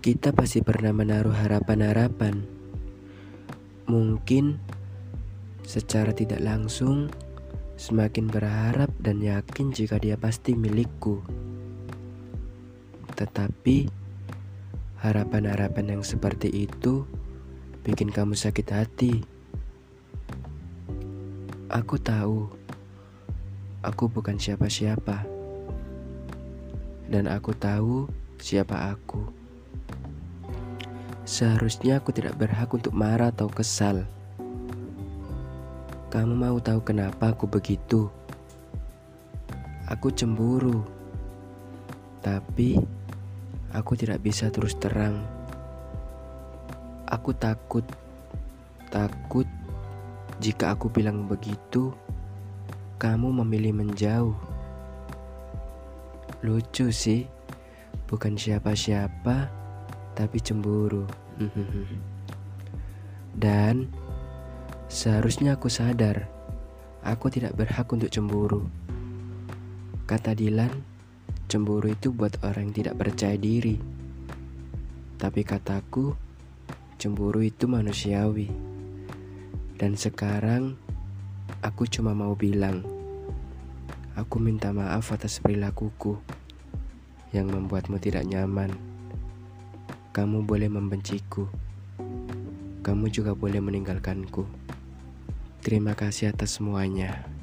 Kita pasti pernah menaruh harapan-harapan. Mungkin secara tidak langsung semakin berharap dan yakin jika dia pasti milikku. Tetapi harapan-harapan yang seperti itu bikin kamu sakit hati. Aku tahu aku bukan siapa-siapa. Dan aku tahu siapa aku. Seharusnya aku tidak berhak untuk marah atau kesal. Kamu mau tahu kenapa aku begitu? Aku cemburu, tapi aku tidak bisa terus terang. Aku takut, takut jika aku bilang begitu, kamu memilih menjauh. Lucu sih, bukan siapa-siapa tapi cemburu. Dan seharusnya aku sadar, aku tidak berhak untuk cemburu. Kata Dilan, cemburu itu buat orang yang tidak percaya diri. Tapi kataku, cemburu itu manusiawi. Dan sekarang aku cuma mau bilang, aku minta maaf atas perilakuku yang membuatmu tidak nyaman. Kamu boleh membenciku. Kamu juga boleh meninggalkanku. Terima kasih atas semuanya.